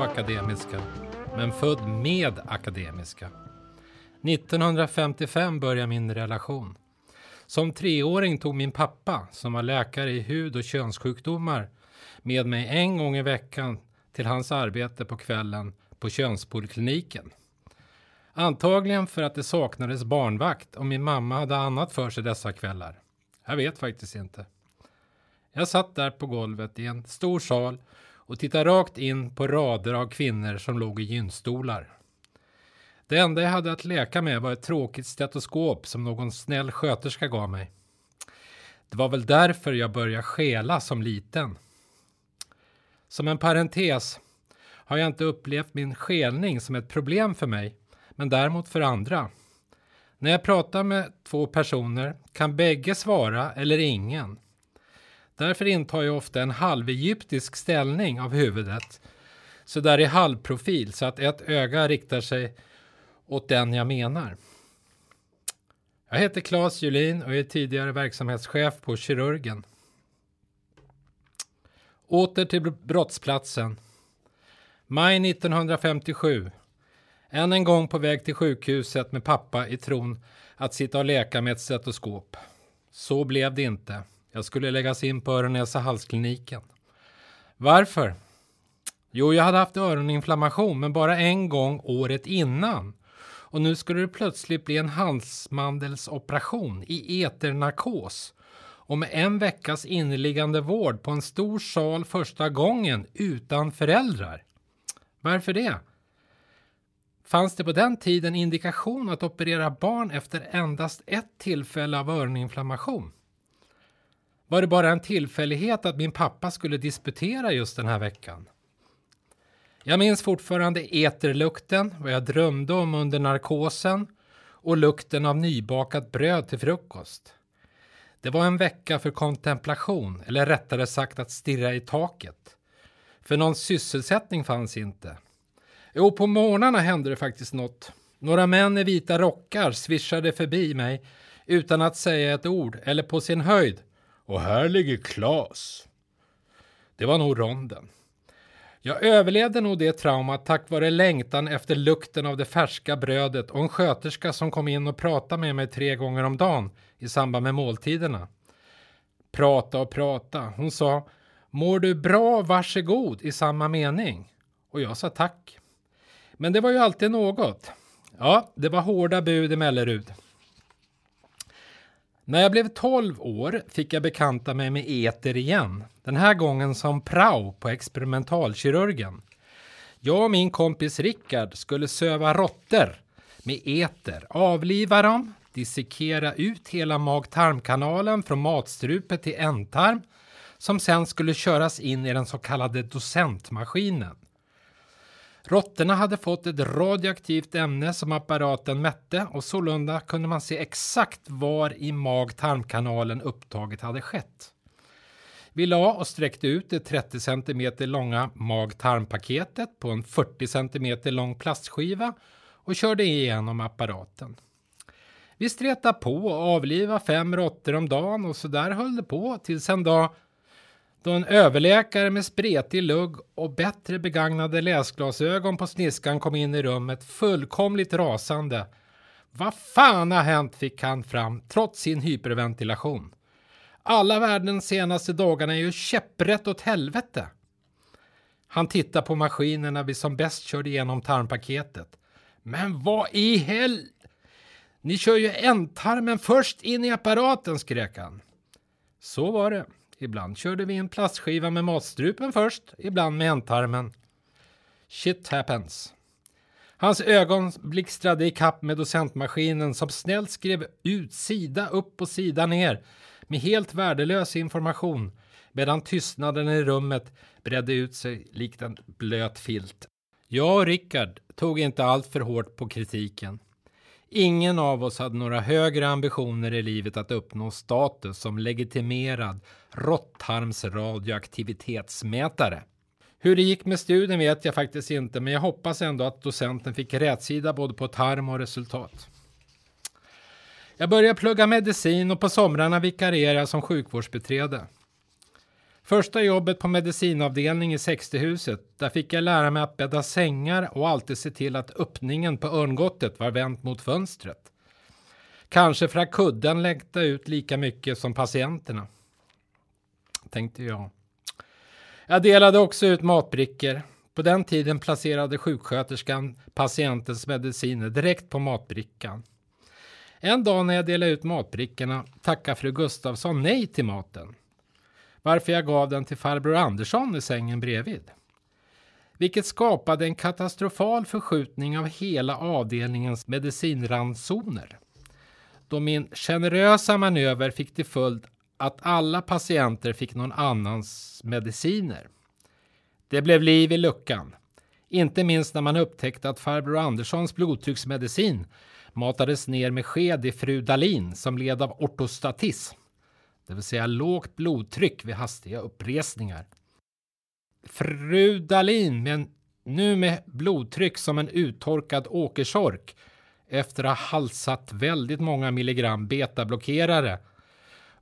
Akademiska, men född med Akademiska. 1955 började min relation. Som treåring tog min pappa, som var läkare i hud och könssjukdomar, med mig en gång i veckan till hans arbete på kvällen på könspolikliniken. Antagligen för att det saknades barnvakt och min mamma hade annat för sig dessa kvällar. Jag vet faktiskt inte. Jag satt där på golvet i en stor sal och tittade rakt in på rader av kvinnor som låg i gynstolar. Det enda jag hade att leka med var ett tråkigt stetoskop som någon snäll sköterska gav mig. Det var väl därför jag började skela som liten. Som en parentes har jag inte upplevt min skelning som ett problem för mig, men däremot för andra. När jag pratar med två personer kan bägge svara eller ingen. Därför intar jag ofta en halvegyptisk ställning av huvudet, så där i halvprofil så att ett öga riktar sig åt den jag menar. Jag heter Claes Julin och är tidigare verksamhetschef på Kirurgen. Åter till brottsplatsen. Maj 1957. Än en gång på väg till sjukhuset med pappa i tron att sitta och leka med ett stetoskop. Så blev det inte. Jag skulle läggas in på öron näsa halskliniken. Varför? Jo, jag hade haft öroninflammation, men bara en gång året innan. Och nu skulle det plötsligt bli en halsmandelsoperation i eternarkos och med en veckas inneliggande vård på en stor sal första gången utan föräldrar. Varför det? Fanns det på den tiden indikation att operera barn efter endast ett tillfälle av öroninflammation? Var det bara en tillfällighet att min pappa skulle disputera just den här veckan? Jag minns fortfarande eterlukten, vad jag drömde om under narkosen och lukten av nybakat bröd till frukost. Det var en vecka för kontemplation, eller rättare sagt att stirra i taket. För någon sysselsättning fanns inte. Jo, på morgnarna hände det faktiskt något. Några män i vita rockar svischade förbi mig utan att säga ett ord, eller på sin höjd. Och här ligger Klas. Det var nog ronden. Jag överlevde nog det traumat tack vare längtan efter lukten av det färska brödet och en sköterska som kom in och pratade med mig tre gånger om dagen i samband med måltiderna. Prata och prata. Hon sa Mår du bra, varsågod i samma mening. Och jag sa tack. Men det var ju alltid något. Ja, det var hårda bud i Mellerud. När jag blev 12 år fick jag bekanta mig med eter igen. Den här gången som prao på experimentalkirurgen. Jag och min kompis Rickard skulle söva råttor med eter, avliva dem, dissekera ut hela mag-tarmkanalen från matstrupet till ändtarm som sen skulle köras in i den så kallade docentmaskinen. Råttorna hade fått ett radioaktivt ämne som apparaten mätte och sålunda kunde man se exakt var i mag-tarmkanalen upptaget hade skett. Vi la och sträckte ut det 30 cm långa mag-tarmpaketet på en 40 cm lång plastskiva och körde igenom apparaten. Vi stretade på och avliva fem råttor om dagen och så där höll det på tills en dag då en överläkare med spretig lugg och bättre begagnade läsglasögon på sniskan kom in i rummet fullkomligt rasande. Vad fan har hänt fick han fram trots sin hyperventilation. Alla världens senaste dagarna är ju käpprätt åt helvete. Han tittar på maskinerna vi som bäst körde igenom tarmpaketet. Men vad i hel... Ni kör ju ändtarmen först in i apparaten, skrek han. Så var det. Ibland körde vi en plastskiva med matstrupen först, ibland med ändtarmen. Shit happens. Hans ögon blixtrade i kapp med docentmaskinen som snällt skrev ut sida upp och sida ner med helt värdelös information medan tystnaden i rummet bredde ut sig likt en blöt filt. Jag och Rickard tog inte allt för hårt på kritiken. Ingen av oss hade några högre ambitioner i livet att uppnå status som legitimerad råttarms radioaktivitetsmätare. Hur det gick med studien vet jag faktiskt inte, men jag hoppas ändå att docenten fick rätsida både på tarm och resultat. Jag började plugga medicin och på somrarna vikarierade jag som sjukvårdsbeträde. Första jobbet på medicinavdelning i 60-huset, där fick jag lära mig att bädda sängar och alltid se till att öppningen på örngottet var vänt mot fönstret. Kanske för att kudden läckte ut lika mycket som patienterna. Tänkte jag. Jag delade också ut matbrickor. På den tiden placerade sjuksköterskan patientens mediciner direkt på matbrickan. En dag när jag delade ut matbrickorna tackade fru Gustavsson nej till maten. Varför jag gav den till farbror Andersson i sängen bredvid. Vilket skapade en katastrofal förskjutning av hela avdelningens medicinransoner. Då min generösa manöver fick till följd att alla patienter fick någon annans mediciner. Det blev liv i luckan. Inte minst när man upptäckte att farbror Anderssons blodtrycksmedicin matades ner med sked i fru Dalin som led av ortostatism, det vill säga lågt blodtryck vid hastiga uppresningar. Fru Dalin, men nu med blodtryck som en uttorkad åkersork efter att ha halsat väldigt många milligram betablockerare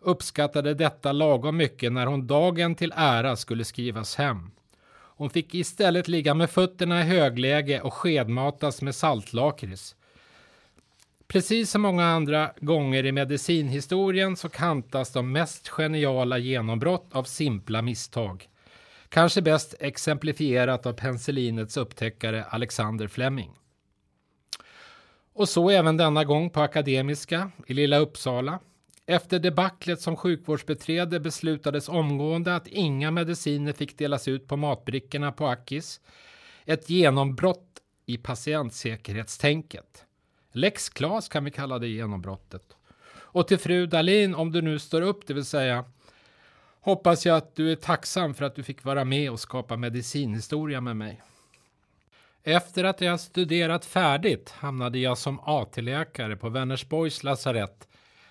uppskattade detta lagom mycket när hon dagen till ära skulle skrivas hem. Hon fick istället ligga med fötterna i högläge och skedmatas med saltlakrits. Precis som många andra gånger i medicinhistorien så kantas de mest geniala genombrott av simpla misstag. Kanske bäst exemplifierat av penicillinets upptäckare Alexander Fleming. Och så även denna gång på Akademiska i Lilla Uppsala. Efter debaclet som sjukvårdsbeträde beslutades omgående att inga mediciner fick delas ut på matbrickorna på Akis. Ett genombrott i patientsäkerhetstänket. Lex Klas kan vi kalla det genombrottet. Och till fru Dalin, om du nu står upp, det vill säga hoppas jag att du är tacksam för att du fick vara med och skapa medicinhistoria med mig. Efter att jag studerat färdigt hamnade jag som AT-läkare på Vänersborgs lasarett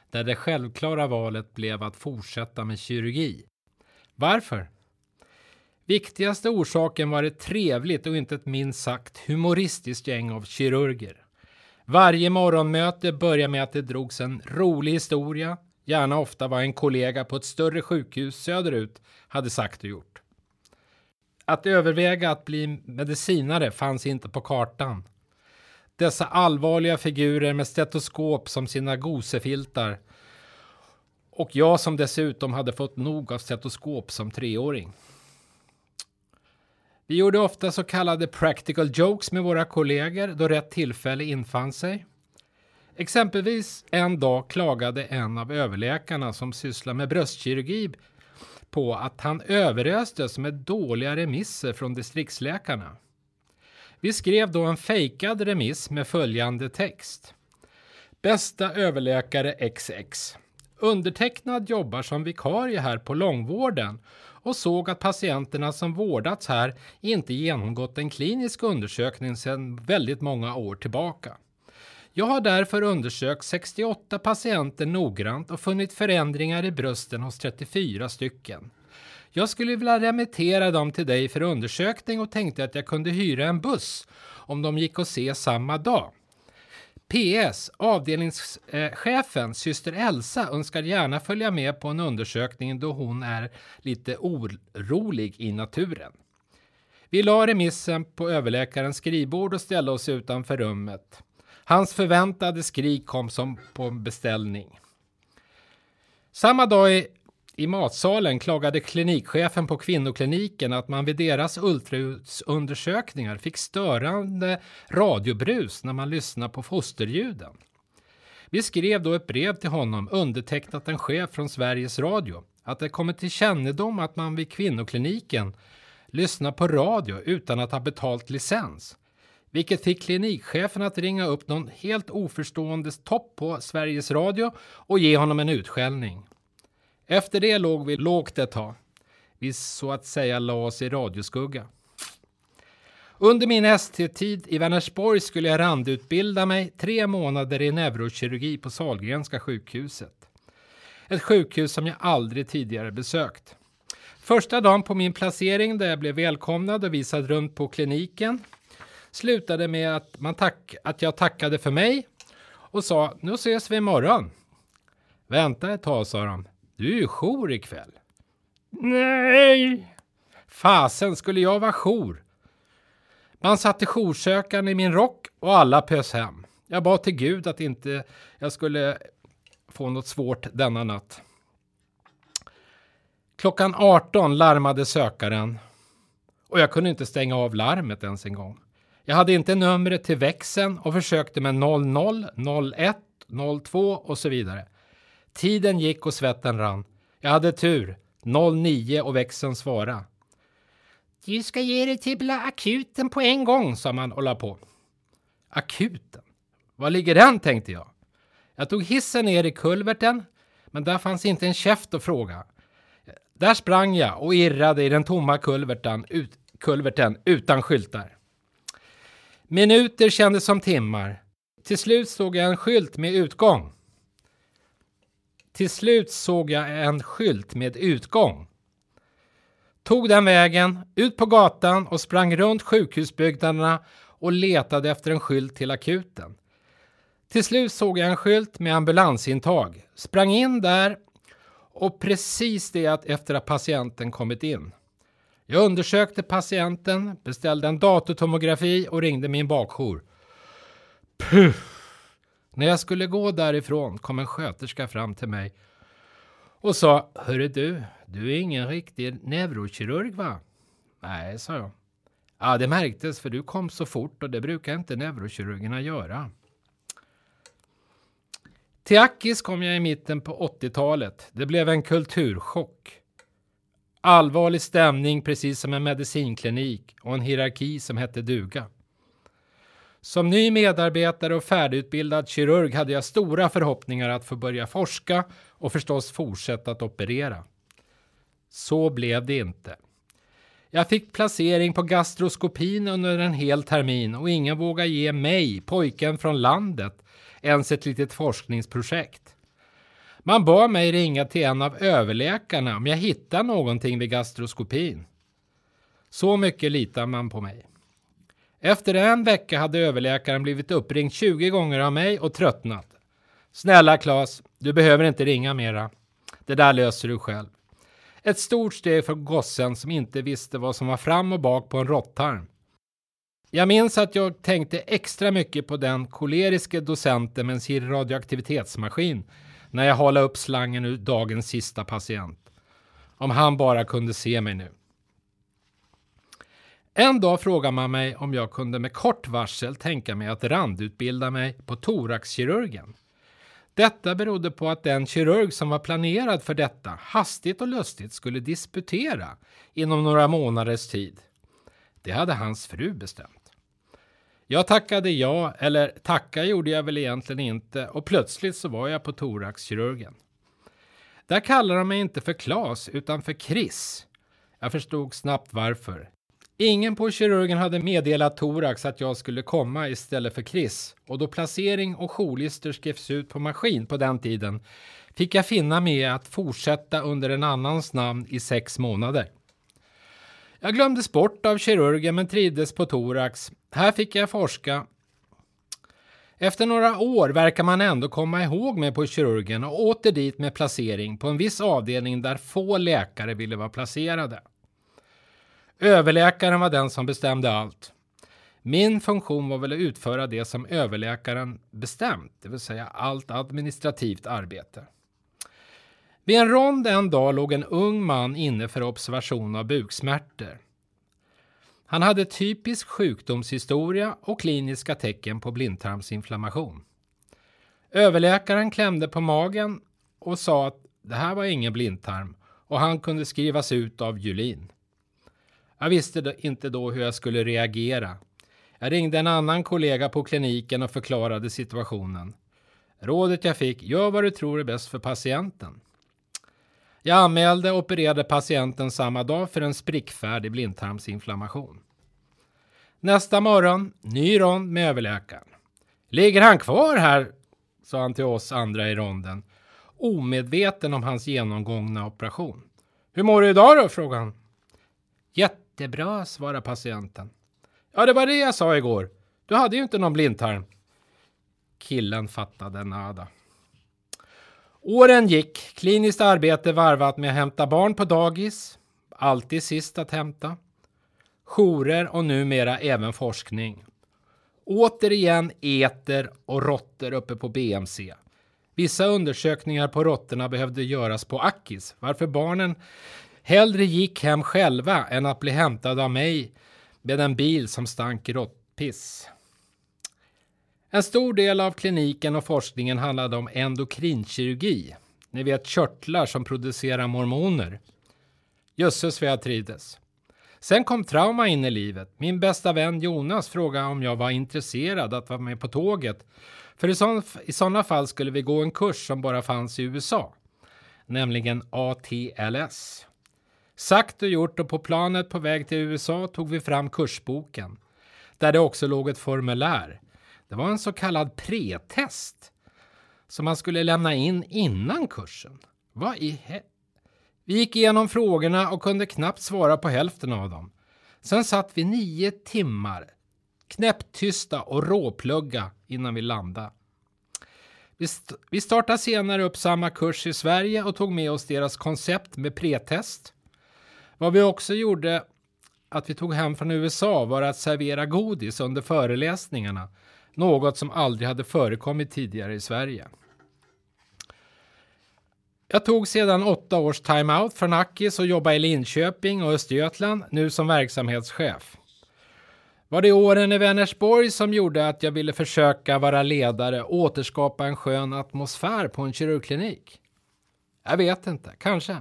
där det självklara valet blev att fortsätta med kirurgi. Varför? Viktigaste orsaken var ett trevligt och inte ett minst sagt humoristiskt gäng av kirurger. Varje morgonmöte började med att det drogs en rolig historia, gärna ofta vad en kollega på ett större sjukhus söderut hade sagt och gjort. Att överväga att bli medicinare fanns inte på kartan. Dessa allvarliga figurer med stetoskop som sina gosefiltar och jag som dessutom hade fått nog av stetoskop som treåring. Vi gjorde ofta så kallade practical jokes med våra kollegor då rätt tillfälle infann sig. Exempelvis en dag klagade en av överläkarna som sysslar med bröstkirurgi på att han överöstes med dåliga remisser från distriktsläkarna. Vi skrev då en fejkad remiss med följande text. Bästa överläkare XX. Undertecknad jobbar som vikarie här på långvården och såg att patienterna som vårdats här inte genomgått en klinisk undersökning sedan väldigt många år tillbaka. Jag har därför undersökt 68 patienter noggrant och funnit förändringar i brösten hos 34 stycken. Jag skulle vilja remittera dem till dig för undersökning och tänkte att jag kunde hyra en buss om de gick och se samma dag. PS. Avdelningschefen, syster Elsa, önskar gärna följa med på en undersökning då hon är lite orolig i naturen. Vi la remissen på överläkarens skrivbord och ställde oss utanför rummet. Hans förväntade skrik kom som på beställning. Samma dag i matsalen klagade klinikchefen på kvinnokliniken att man vid deras ultraljudsundersökningar fick störande radiobrus när man lyssnade på fosterljuden. Vi skrev då ett brev till honom undertecknat en chef från Sveriges Radio att det kommit till kännedom att man vid kvinnokliniken lyssnar på radio utan att ha betalt licens. Vilket fick klinikchefen att ringa upp någon helt oförstående topp på Sveriges Radio och ge honom en utskällning. Efter det låg vi lågt ett tag. Vi så att säga la oss i radioskugga. Under min ST-tid i Vänersborg skulle jag randutbilda mig tre månader i neurokirurgi på Salgrenska sjukhuset. Ett sjukhus som jag aldrig tidigare besökt. Första dagen på min placering där jag blev välkomnad och visad runt på kliniken slutade med att, man tack, att jag tackade för mig och sa nu ses vi imorgon. Vänta ett tag, sa de. Du är ju jour ikväll. Nej! Fasen skulle jag vara jour. Man satte joursökaren i min rock och alla pös hem. Jag bad till Gud att inte jag skulle få något svårt denna natt. Klockan 18 larmade sökaren och jag kunde inte stänga av larmet ens en gång. Jag hade inte numret till växeln och försökte med 00, 01, 02 och så vidare. Tiden gick och svetten rann. Jag hade tur. 09 och växeln svara. Du ska ge dig till akuten på en gång, sa man och la på. Akuten? Var ligger den, tänkte jag. Jag tog hissen ner i kulverten, men där fanns inte en käft att fråga. Där sprang jag och irrade i den tomma kulverten, ut, kulverten utan skyltar. Minuter kändes som timmar. Till slut såg jag en skylt med utgång. Till slut såg jag en skylt med utgång. Tog den vägen, ut på gatan och sprang runt sjukhusbyggnaderna och letade efter en skylt till akuten. Till slut såg jag en skylt med ambulansintag, sprang in där och precis det att efter att patienten kommit in. Jag undersökte patienten, beställde en datortomografi och ringde min bakjour. Puff! När jag skulle gå därifrån kom en sköterska fram till mig och sa Hörru du, du är ingen riktig neurokirurg va? Nej, sa jag. Ja, det märktes för du kom så fort och det brukar inte neurokirurgerna göra. Till Akis kom jag i mitten på 80-talet. Det blev en kulturchock. Allvarlig stämning precis som en medicinklinik och en hierarki som hette duga. Som ny medarbetare och färdigutbildad kirurg hade jag stora förhoppningar att få börja forska och förstås fortsätta att operera. Så blev det inte. Jag fick placering på gastroskopin under en hel termin och ingen vågade ge mig, pojken från landet, ens ett litet forskningsprojekt. Man bad mig ringa till en av överläkarna om jag hittade någonting vid gastroskopin. Så mycket litar man på mig. Efter en vecka hade överläkaren blivit uppringd 20 gånger av mig och tröttnat. Snälla Klas, du behöver inte ringa mera. Det där löser du själv. Ett stort steg för gossen som inte visste vad som var fram och bak på en råttarm. Jag minns att jag tänkte extra mycket på den koleriske docenten med sin radioaktivitetsmaskin när jag halade upp slangen ur dagens sista patient. Om han bara kunde se mig nu. En dag frågade man mig om jag kunde med kort varsel tänka mig att randutbilda mig på thoraxkirurgen. Detta berodde på att den kirurg som var planerad för detta hastigt och lustigt skulle disputera inom några månaders tid. Det hade hans fru bestämt. Jag tackade ja, eller tacka gjorde jag väl egentligen inte och plötsligt så var jag på thoraxkirurgen. Där kallade de mig inte för Klas utan för Chris. Jag förstod snabbt varför. Ingen på kirurgen hade meddelat thorax att jag skulle komma istället för Chris och då placering och jourlistor skrevs ut på maskin på den tiden fick jag finna mig att fortsätta under en annans namn i sex månader. Jag glömdes bort av kirurgen men trivdes på thorax. Här fick jag forska. Efter några år verkar man ändå komma ihåg mig på kirurgen och åter dit med placering på en viss avdelning där få läkare ville vara placerade. Överläkaren var den som bestämde allt. Min funktion var väl att utföra det som överläkaren bestämt, det vill säga allt administrativt arbete. Vid en rond en dag låg en ung man inne för observation av buksmärtor. Han hade typisk sjukdomshistoria och kliniska tecken på blindtarmsinflammation. Överläkaren klämde på magen och sa att det här var ingen blindtarm och han kunde skrivas ut av Julin. Jag visste inte då hur jag skulle reagera. Jag ringde en annan kollega på kliniken och förklarade situationen. Rådet jag fick, gör vad du tror är bäst för patienten. Jag anmälde och opererade patienten samma dag för en sprickfärdig blindtarmsinflammation. Nästa morgon, ny rond med överläkaren. Ligger han kvar här? sa han till oss andra i ronden, omedveten om hans genomgångna operation. Hur mår du idag då? frågade han. Jättebra, svarar patienten. Ja, det var det jag sa igår. Du hade ju inte någon blindtarm. Killen fattade nada. Åren gick, kliniskt arbete varvat med att hämta barn på dagis, alltid sist att hämta, jourer och numera även forskning. Återigen eter och råttor uppe på BMC. Vissa undersökningar på råttorna behövde göras på Akis, varför barnen hellre gick hem själva än att bli hämtade av mig med en bil som stank råttpiss. En stor del av kliniken och forskningen handlade om endokrinkirurgi. Ni vet körtlar som producerar mormoner. Jösses vad jag trivdes. Sen kom trauma in i livet. Min bästa vän Jonas frågade om jag var intresserad att vara med på tåget. För i, i sådana fall skulle vi gå en kurs som bara fanns i USA. Nämligen ATLS. Sagt och gjort och på planet på väg till USA tog vi fram kursboken. Där det också låg ett formulär. Det var en så kallad pretest. Som man skulle lämna in innan kursen. Vad i he vi gick igenom frågorna och kunde knappt svara på hälften av dem. Sen satt vi nio timmar knäpptysta och råplugga innan vi landade. Vi, st vi startade senare upp samma kurs i Sverige och tog med oss deras koncept med pretest. Vad vi också gjorde att vi tog hem från USA var att servera godis under föreläsningarna. Något som aldrig hade förekommit tidigare i Sverige. Jag tog sedan åtta års timeout från Akis och jobbade i Linköping och Östergötland, nu som verksamhetschef. Var det åren i Vänersborg som gjorde att jag ville försöka vara ledare och återskapa en skön atmosfär på en kirurgklinik? Jag vet inte, kanske.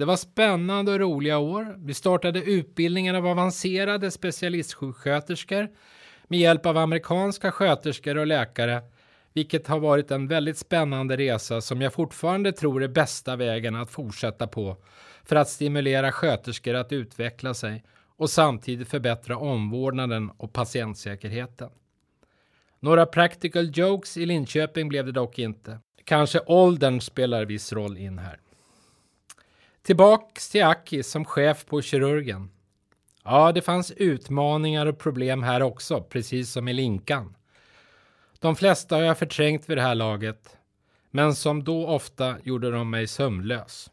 Det var spännande och roliga år. Vi startade utbildningen av avancerade specialistsjuksköterskor med hjälp av amerikanska sköterskor och läkare vilket har varit en väldigt spännande resa som jag fortfarande tror är bästa vägen att fortsätta på för att stimulera sköterskor att utveckla sig och samtidigt förbättra omvårdnaden och patientsäkerheten. Några practical jokes i Linköping blev det dock inte. Kanske åldern spelar viss roll in här. Tillbaks till Aki som chef på kirurgen. Ja, det fanns utmaningar och problem här också, precis som i Linkan. De flesta har jag förträngt vid det här laget, men som då ofta gjorde de mig sömnlös.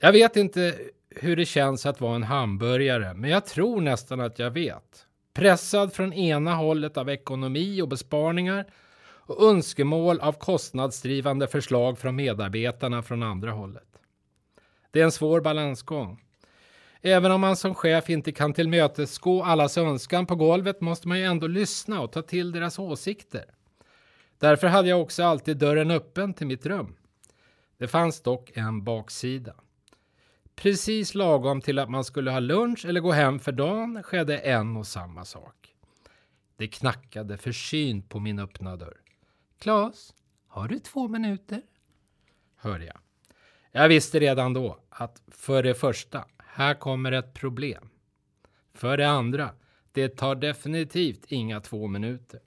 Jag vet inte hur det känns att vara en hamburgare, men jag tror nästan att jag vet. Pressad från ena hållet av ekonomi och besparingar och önskemål av kostnadsdrivande förslag från medarbetarna från andra hållet. Det är en svår balansgång. Även om man som chef inte kan tillmötesgå allas önskan på golvet måste man ju ändå lyssna och ta till deras åsikter. Därför hade jag också alltid dörren öppen till mitt rum. Det fanns dock en baksida. Precis lagom till att man skulle ha lunch eller gå hem för dagen skedde en och samma sak. Det knackade försynt på min öppna dörr. Klas, har du två minuter? Hörde jag. Jag visste redan då att för det första här kommer ett problem. För det andra, det tar definitivt inga två minuter.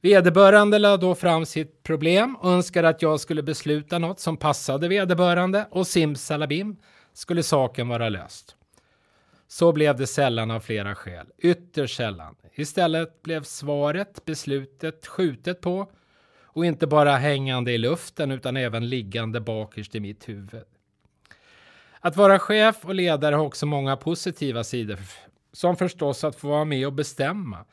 Vederbörande lade då fram sitt problem och önskade att jag skulle besluta något som passade vederbörande och simsalabim skulle saken vara löst. Så blev det sällan av flera skäl, ytterst sällan. Istället blev svaret, beslutet, skjutet på och inte bara hängande i luften utan även liggande bakerst i mitt huvud. Att vara chef och ledare har också många positiva sidor, som förstås att få vara med och bestämma.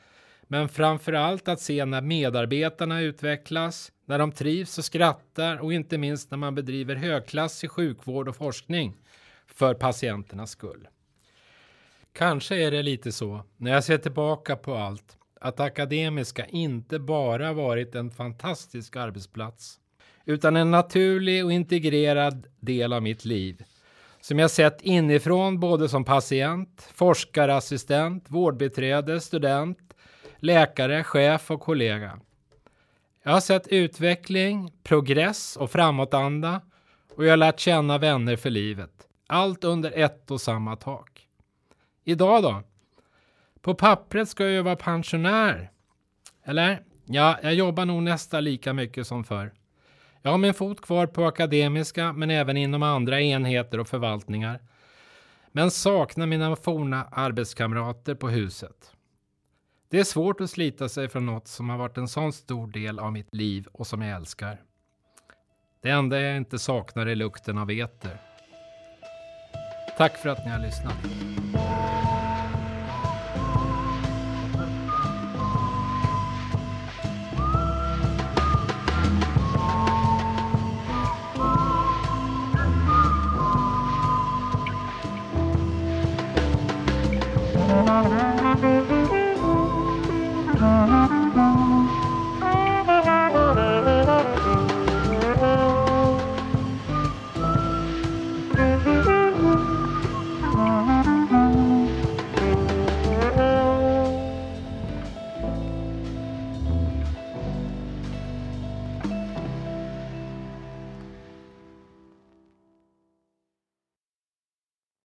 Men framför allt att se när medarbetarna utvecklas, när de trivs och skrattar och inte minst när man bedriver högklassig sjukvård och forskning för patienternas skull. Kanske är det lite så, när jag ser tillbaka på allt, att Akademiska inte bara varit en fantastisk arbetsplats, utan en naturlig och integrerad del av mitt liv som jag sett inifrån både som patient, forskarassistent, vårdbiträde, student, läkare, chef och kollega. Jag har sett utveckling, progress och framåtanda och jag har lärt känna vänner för livet. Allt under ett och samma tak. Idag då? På pappret ska jag ju vara pensionär. Eller? Ja, jag jobbar nog nästan lika mycket som förr. Jag har min fot kvar på akademiska men även inom andra enheter och förvaltningar. Men saknar mina forna arbetskamrater på huset. Det är svårt att slita sig från något som har varit en sån stor del av mitt liv och som jag älskar. Det enda jag inte saknar är lukten av eter. Tack för att ni har lyssnat.